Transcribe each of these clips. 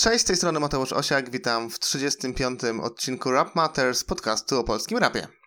Cześć, z tej strony Mateusz Osiak, witam w 35. odcinku Rap Matters, podcastu o polskim rapie.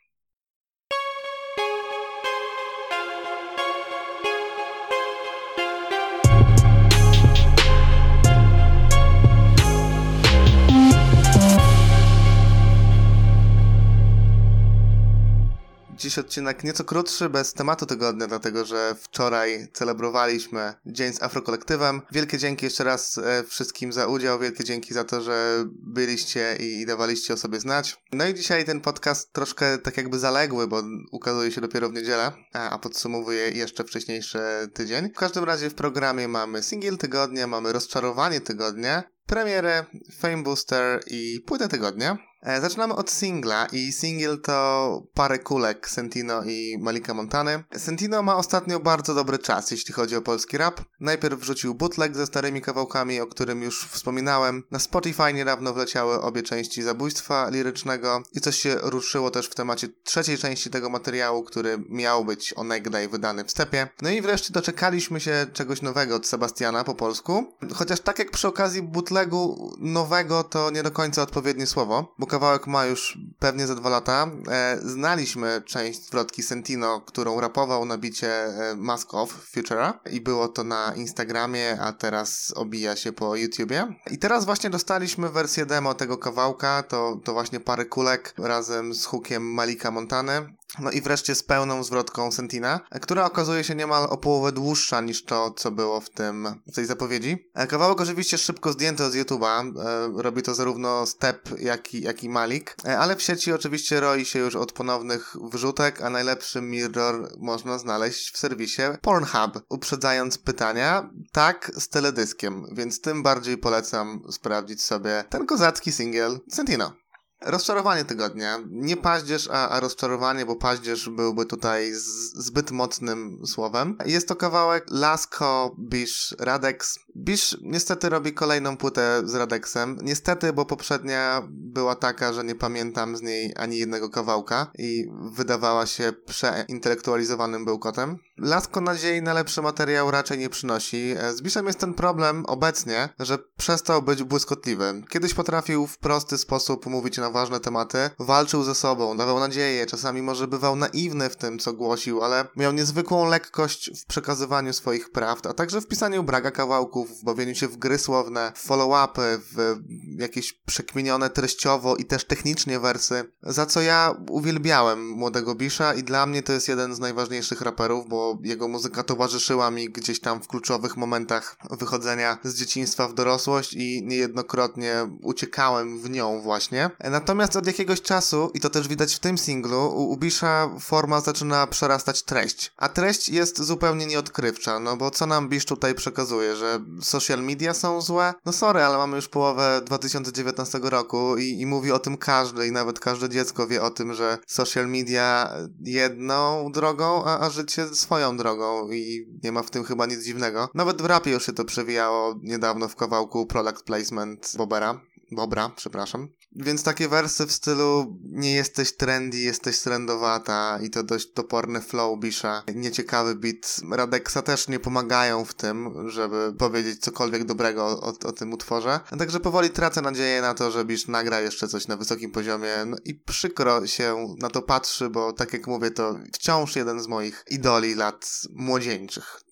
Dziś odcinek nieco krótszy, bez tematu tygodnia, dlatego że wczoraj celebrowaliśmy Dzień z Afrokolektywem. Wielkie dzięki jeszcze raz e, wszystkim za udział, wielkie dzięki za to, że byliście i dawaliście o sobie znać. No i dzisiaj ten podcast troszkę tak jakby zaległy, bo ukazuje się dopiero w niedzielę, a podsumowuje jeszcze wcześniejszy tydzień. W każdym razie w programie mamy single tygodnia, mamy rozczarowanie tygodnia, premierę, Fame Booster i płytę tygodnia. E, zaczynamy od singla i single to parę kulek Sentino i Malika Montany. Sentino ma ostatnio bardzo dobry czas, jeśli chodzi o polski rap. Najpierw wrzucił bootleg ze starymi kawałkami, o którym już wspominałem. Na Spotify niedawno wleciały obie części zabójstwa lirycznego i coś się ruszyło też w temacie trzeciej części tego materiału, który miał być onegdaj wydany w stepie. No i wreszcie doczekaliśmy się czegoś nowego od Sebastiana po polsku. Chociaż tak jak przy okazji bootlegu nowego to nie do końca odpowiednie słowo, bo kawałek ma już pewnie za dwa lata. E, znaliśmy część zwrotki Sentino, którą rapował na bicie e, Mask Off Futura i było to na Instagramie, a teraz obija się po YouTubie. I teraz właśnie dostaliśmy wersję demo tego kawałka, to, to właśnie parę kulek razem z hookiem Malika Montany. No i wreszcie z pełną zwrotką Sentina, która okazuje się niemal o połowę dłuższa niż to, co było w tym w tej zapowiedzi. E, kawałek oczywiście szybko zdjęty z YouTube'a, e, robi to zarówno Step, jak i, jak i Malik, e, ale w sieci oczywiście roi się już od ponownych wrzutek, a najlepszy mirror można znaleźć w serwisie Pornhub, uprzedzając pytania, tak z teledyskiem, więc tym bardziej polecam sprawdzić sobie ten kozacki singiel Sentino. Rozczarowanie tygodnia. Nie paździerz, a, a rozczarowanie, bo paździerz byłby tutaj z, zbyt mocnym słowem. Jest to kawałek Lasko Bish Radex. Bish niestety robi kolejną płytę z Radexem. Niestety, bo poprzednia była taka, że nie pamiętam z niej ani jednego kawałka i wydawała się przeintelektualizowanym bełkotem. Lasko nadziei na lepszy materiał raczej nie przynosi. Z Bishem jest ten problem obecnie, że przestał być błyskotliwy. Kiedyś potrafił w prosty sposób mówić na ważne tematy, walczył ze sobą, dawał nadzieję, czasami może bywał naiwny w tym, co głosił, ale miał niezwykłą lekkość w przekazywaniu swoich prawd, a także w pisaniu braga kawałków, w bawieniu się w gry słowne, w follow-upy, w jakieś przekminione treściowo i też technicznie wersy, za co ja uwielbiałem młodego Bisha i dla mnie to jest jeden z najważniejszych raperów, bo jego muzyka towarzyszyła mi gdzieś tam w kluczowych momentach wychodzenia z dzieciństwa w dorosłość i niejednokrotnie uciekałem w nią właśnie. Natomiast od jakiegoś czasu, i to też widać w tym singlu, u Ubisza forma zaczyna przerastać treść. A treść jest zupełnie nieodkrywcza, no bo co nam Bisz tutaj przekazuje, że social media są złe? No sorry, ale mamy już połowę 2019 roku i, i mówi o tym każdy i nawet każde dziecko wie o tym, że social media jedną drogą, a, a życie swoją drogą i nie ma w tym chyba nic dziwnego. Nawet w rapie już się to przewijało niedawno w kawałku Product Placement Bobera. Bobra, przepraszam. Więc takie wersy w stylu nie jesteś trendy, jesteś trendowata i to dość toporny flow Bisha, nieciekawy beat Radeksa też nie pomagają w tym, żeby powiedzieć cokolwiek dobrego o, o, tym utworze. Także powoli tracę nadzieję na to, że Bish nagra jeszcze coś na wysokim poziomie no i przykro się na to patrzy, bo tak jak mówię, to wciąż jeden z moich idoli lat młodzieńczych.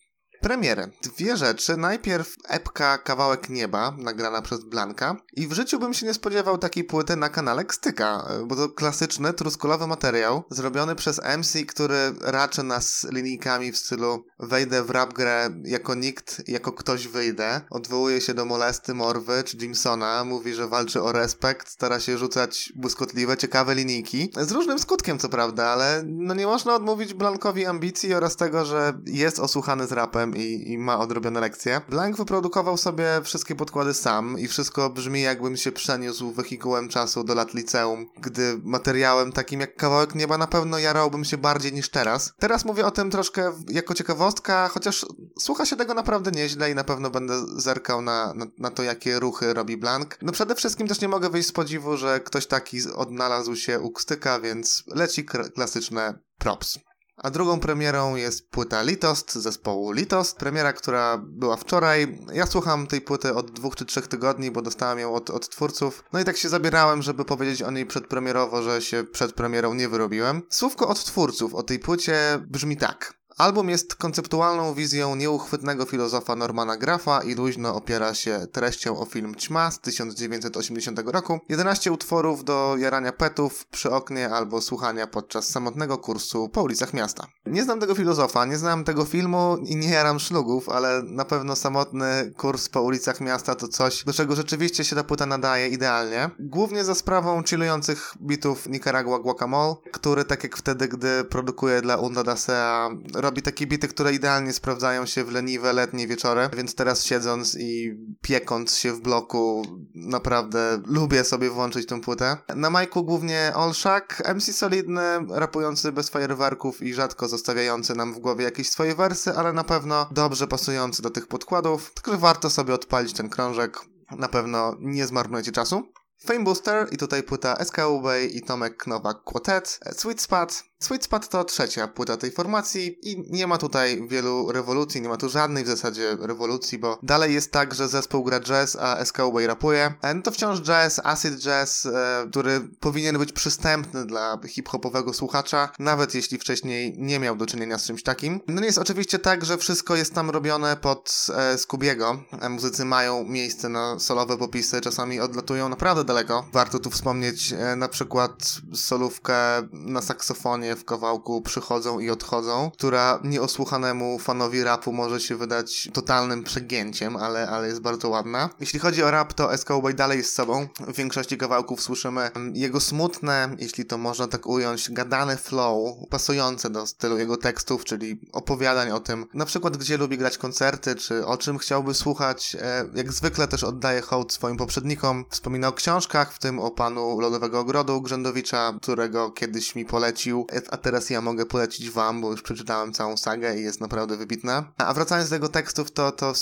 Premierę. Dwie rzeczy. Najpierw epka Kawałek Nieba, nagrana przez Blanka. I w życiu bym się nie spodziewał takiej płyty na kanale Kstyka, bo to klasyczny, truskolowy materiał, zrobiony przez MC, który raczy nas linijkami w stylu wejdę w rap grę jako nikt, jako ktoś wyjdę. Odwołuje się do Molesty, Morwy czy Jimsona, mówi, że walczy o respekt, stara się rzucać błyskotliwe, ciekawe linijki. Z różnym skutkiem, co prawda, ale no nie można odmówić Blankowi ambicji oraz tego, że jest osłuchany z rapem i, i ma odrobione lekcje. Blank wyprodukował sobie wszystkie podkłady sam i wszystko brzmi jakbym się przeniósł wehikułem czasu do lat liceum, gdy materiałem takim jak kawałek nieba na pewno jarałbym się bardziej niż teraz. Teraz mówię o tym troszkę jako ciekawostka, chociaż słucha się tego naprawdę nieźle i na pewno będę zerkał na, na, na to, jakie ruchy robi Blank. No przede wszystkim też nie mogę wyjść z podziwu, że ktoś taki odnalazł się u Kstyka, więc leci klasyczne props. A drugą premierą jest płyta Litost zespołu Litost. Premiera, która była wczoraj. Ja słucham tej płyty od dwóch czy trzech tygodni, bo dostałem ją od, od twórców. No i tak się zabierałem, żeby powiedzieć o niej przedpremierowo, że się przed premierą nie wyrobiłem. Słówko od twórców o tej płycie brzmi tak. Album jest konceptualną wizją nieuchwytnego filozofa Normana Graffa i luźno opiera się treścią o film Ćma z 1980 roku. 11 utworów do jarania petów przy oknie albo słuchania podczas samotnego kursu po ulicach miasta. Nie znam tego filozofa, nie znam tego filmu i nie jaram szlugów, ale na pewno samotny kurs po ulicach miasta to coś, do czego rzeczywiście się ta płyta nadaje idealnie. Głównie za sprawą chillujących bitów Nicaragua Guacamole, który tak jak wtedy, gdy produkuje dla Unda Dasea robi takie bity, które idealnie sprawdzają się w leniwe letnie wieczory, więc teraz siedząc i piekąc się w bloku, naprawdę lubię sobie włączyć tą płytę. Na majku głównie Olszak, MC solidny, rapujący bez fajerwerków i rzadko zostawiający nam w głowie jakieś swoje wersy, ale na pewno dobrze pasujący do tych podkładów, tylko warto sobie odpalić ten krążek, na pewno nie zmarnujecie czasu. Fame Booster i tutaj płyta SKUB i Tomek Nowak Quartet, Sweet Spot, Sweet Spot to trzecia płyta tej formacji i nie ma tutaj wielu rewolucji, nie ma tu żadnej w zasadzie rewolucji, bo dalej jest tak, że zespół gra jazz, a SKUB rapuje. E, no to wciąż jazz, acid jazz, e, który powinien być przystępny dla hip-hopowego słuchacza, nawet jeśli wcześniej nie miał do czynienia z czymś takim. No jest oczywiście tak, że wszystko jest tam robione pod e, Skubiego. Muzycy mają miejsce na solowe popisy, czasami odlatują naprawdę daleko. Warto tu wspomnieć na przykład solówkę na saksofonie w kawałku Przychodzą i Odchodzą, która nieosłuchanemu fanowi rapu może się wydać totalnym przegięciem, ale, ale jest bardzo ładna. Jeśli chodzi o rap, to SKB dalej jest sobą. W większości kawałków słyszymy jego smutne, jeśli to można tak ująć, gadane flow, pasujące do stylu jego tekstów, czyli opowiadań o tym, na przykład gdzie lubi grać koncerty, czy o czym chciałby słuchać. E, jak zwykle też oddaje hołd swoim poprzednikom. Wspomina o książkach, w tym o panu Lodowego Ogrodu Grzędowicza, którego kiedyś mi polecił a teraz ja mogę polecić wam, bo już przeczytałem całą sagę i jest naprawdę wybitna. A wracając do jego tekstów, to, to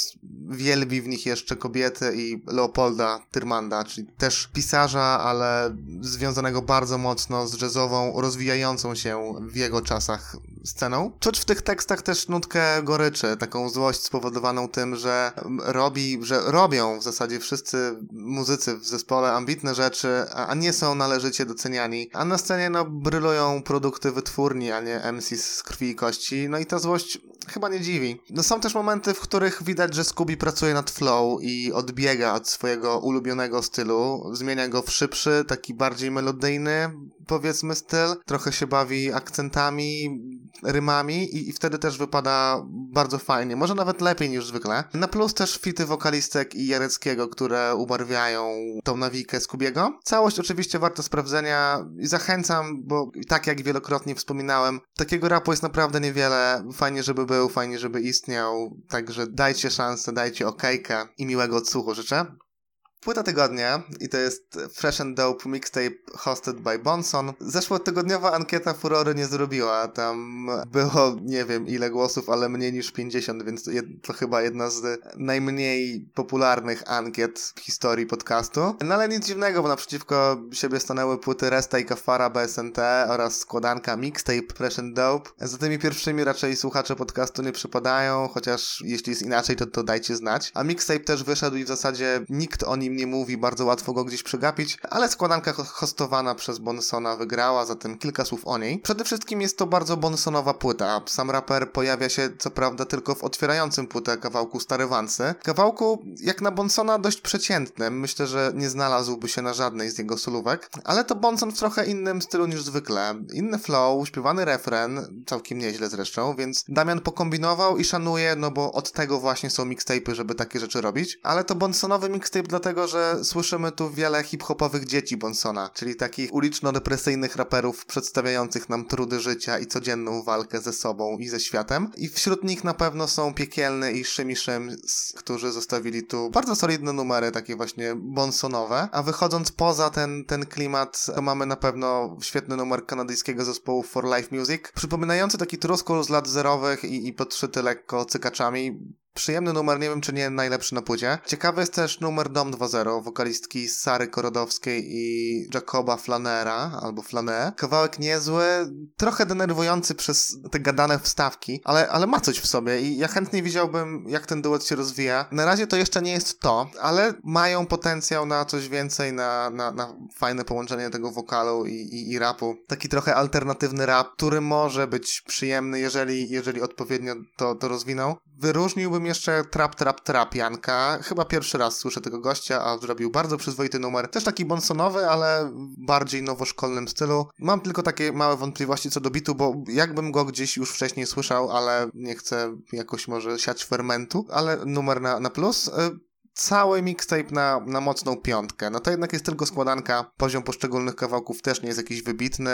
wielbi w nich jeszcze kobiety i Leopolda Tyrmanda, czyli też pisarza, ale związanego bardzo mocno z jazzową, rozwijającą się w jego czasach sceną. Czuć w tych tekstach też nutkę goryczy, taką złość spowodowaną tym, że robi, że robią w zasadzie wszyscy muzycy w zespole ambitne rzeczy, a nie są należycie doceniani, a na scenie no brylują produkty wytwórni, a nie MC z krwi i kości, no i ta złość chyba nie dziwi. No są też momenty, w których widać, że Scooby pracuje nad flow i odbiega od swojego ulubionego stylu, zmienia go w szybszy, taki bardziej melodyjny, powiedzmy styl, trochę się bawi akcentami, rymami i, i, wtedy też wypada bardzo fajnie, może nawet lepiej niż zwykle. Na plus też fity wokalistek i Jareckiego, które ubarwiają tą nawikę Skubiego. Całość oczywiście warto sprawdzenia i zachęcam, bo tak jak wielokrotnie wspominałem, takiego rapu jest naprawdę niewiele. Fajnie, żeby był, fajnie, żeby istniał, także dajcie szansę, dajcie okejkę i miłego odsłuchu życzę. Płyta tygodnia i to jest Fresh and Dope Mixtape hosted by Bonson. Zeszłotygodniowa ankieta furory nie zrobiła. Tam było nie wiem ile głosów, ale mniej niż 50, więc to chyba jedna z najmniej popularnych ankiet w historii podcastu. No ale nic dziwnego, bo naprzeciwko siebie stanęły płyty Resta i Kafara BSNT oraz składanka Mixtape Fresh and Dope. Za tymi pierwszymi raczej słuchacze podcastu nie przypadają, chociaż jeśli jest inaczej, to, to dajcie znać. A Mixtape też wyszedł i w zasadzie nikt o nim nim nie mówi, bardzo łatwo go gdzieś przegapić, ale składanka hostowana przez Bonsona wygrała, zatem kilka słów o niej. Przede wszystkim jest to bardzo Bonsonowa płyta. Sam raper pojawia się co prawda tylko w otwierającym płytę kawałku Stary Wansy. Kawałku jak na Bonsona dość przeciętnym, myślę, że nie znalazłby się na żadnej z jego solówek, ale to Bonson w trochę innym stylu niż zwykle. Inny flow, śpiewany refren, całkiem nieźle zresztą, więc Damian pokombinował i szanuje, no bo od tego właśnie są mixtape'y, żeby takie rzeczy robić, ale to Bonsonowy mixtape dlatego że słyszymy tu wiele hip-hopowych dzieci Bonsona, czyli takich uliczno-depresyjnych raperów przedstawiających nam trudy życia i codzienną walkę ze sobą i ze światem. I wśród nich na pewno są Piekielny i Szymi Szym, którzy zostawili tu bardzo solidne numery, takie właśnie bonsonowe. A wychodząc poza ten, ten klimat, to mamy na pewno świetny numer kanadyjskiego zespołu For Life Music, przypominający taki truskul z lat zerowych i, i podszyty lekko cykaczami Przyjemny numer, nie wiem czy nie najlepszy na płycie. Ciekawy jest też numer Dom 2.0 wokalistki Sary Korodowskiej i Jacoba Flanera, albo Flane. Kawałek niezły, trochę denerwujący przez te gadane wstawki, ale, ale ma coś w sobie i ja chętnie widziałbym jak ten duet się rozwija. Na razie to jeszcze nie jest to, ale mają potencjał na coś więcej, na, na, na fajne połączenie tego wokalu i, i, i rapu. Taki trochę alternatywny rap, który może być przyjemny, jeżeli, jeżeli odpowiednio to, to rozwiną. Wyróżniłbym jeszcze Trap Trap Trap Janka. Chyba pierwszy raz słyszę tego gościa, a zrobił bardzo przyzwoity numer. Też taki bonsonowy, ale bardziej nowoszkolnym stylu. Mam tylko takie małe wątpliwości co do bitu, bo jakbym go gdzieś już wcześniej słyszał, ale nie chcę jakoś może siać fermentu, ale numer na, na plus. Cały mixtape na, na mocną piątkę. No to jednak jest tylko składanka. Poziom poszczególnych kawałków też nie jest jakiś wybitny,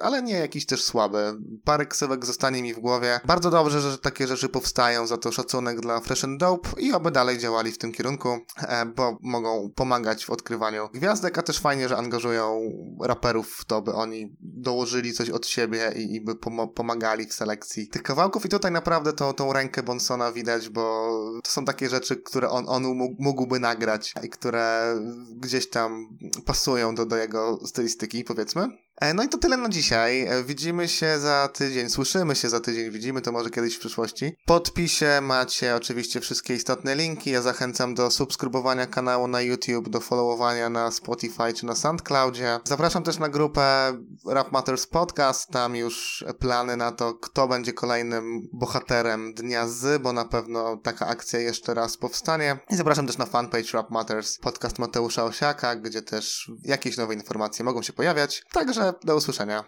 ale nie jakiś też słaby. Parę ksywek zostanie mi w głowie. Bardzo dobrze, że takie rzeczy powstają, za to szacunek dla Fresh and Dope i oby dalej działali w tym kierunku, e, bo mogą pomagać w odkrywaniu gwiazdek, a też fajnie, że angażują raperów w to, by oni dołożyli coś od siebie i, i by pom pomagali w selekcji tych kawałków i tutaj naprawdę tą, tą rękę Bonsona widać, bo to są takie rzeczy, które on, on mógłby nagrać i które gdzieś tam pasują do, do jego stylistyki, powiedzmy. E, no i to tyle na dzisiaj. E, widzimy się za tydzień, słyszymy się za tydzień, widzimy to może kiedyś w przyszłości. Podpisie macie oczywiście wszystkie istotne linki. Ja zachęcam do subskrybowania kanału na YouTube, do followowania na Spotify czy na SoundCloudzie. Zapraszam też na grupę Rap Matters Podcast. Tam już plany na to, kto będzie kolejnym bohaterem Dnia Z, bo na pewno taka akcja jeszcze raz powstanie. I zapraszam też na fanpage Rap Matters Podcast Mateusza Osiaka, gdzie też jakieś nowe informacje mogą się pojawiać. Także usłyszenia.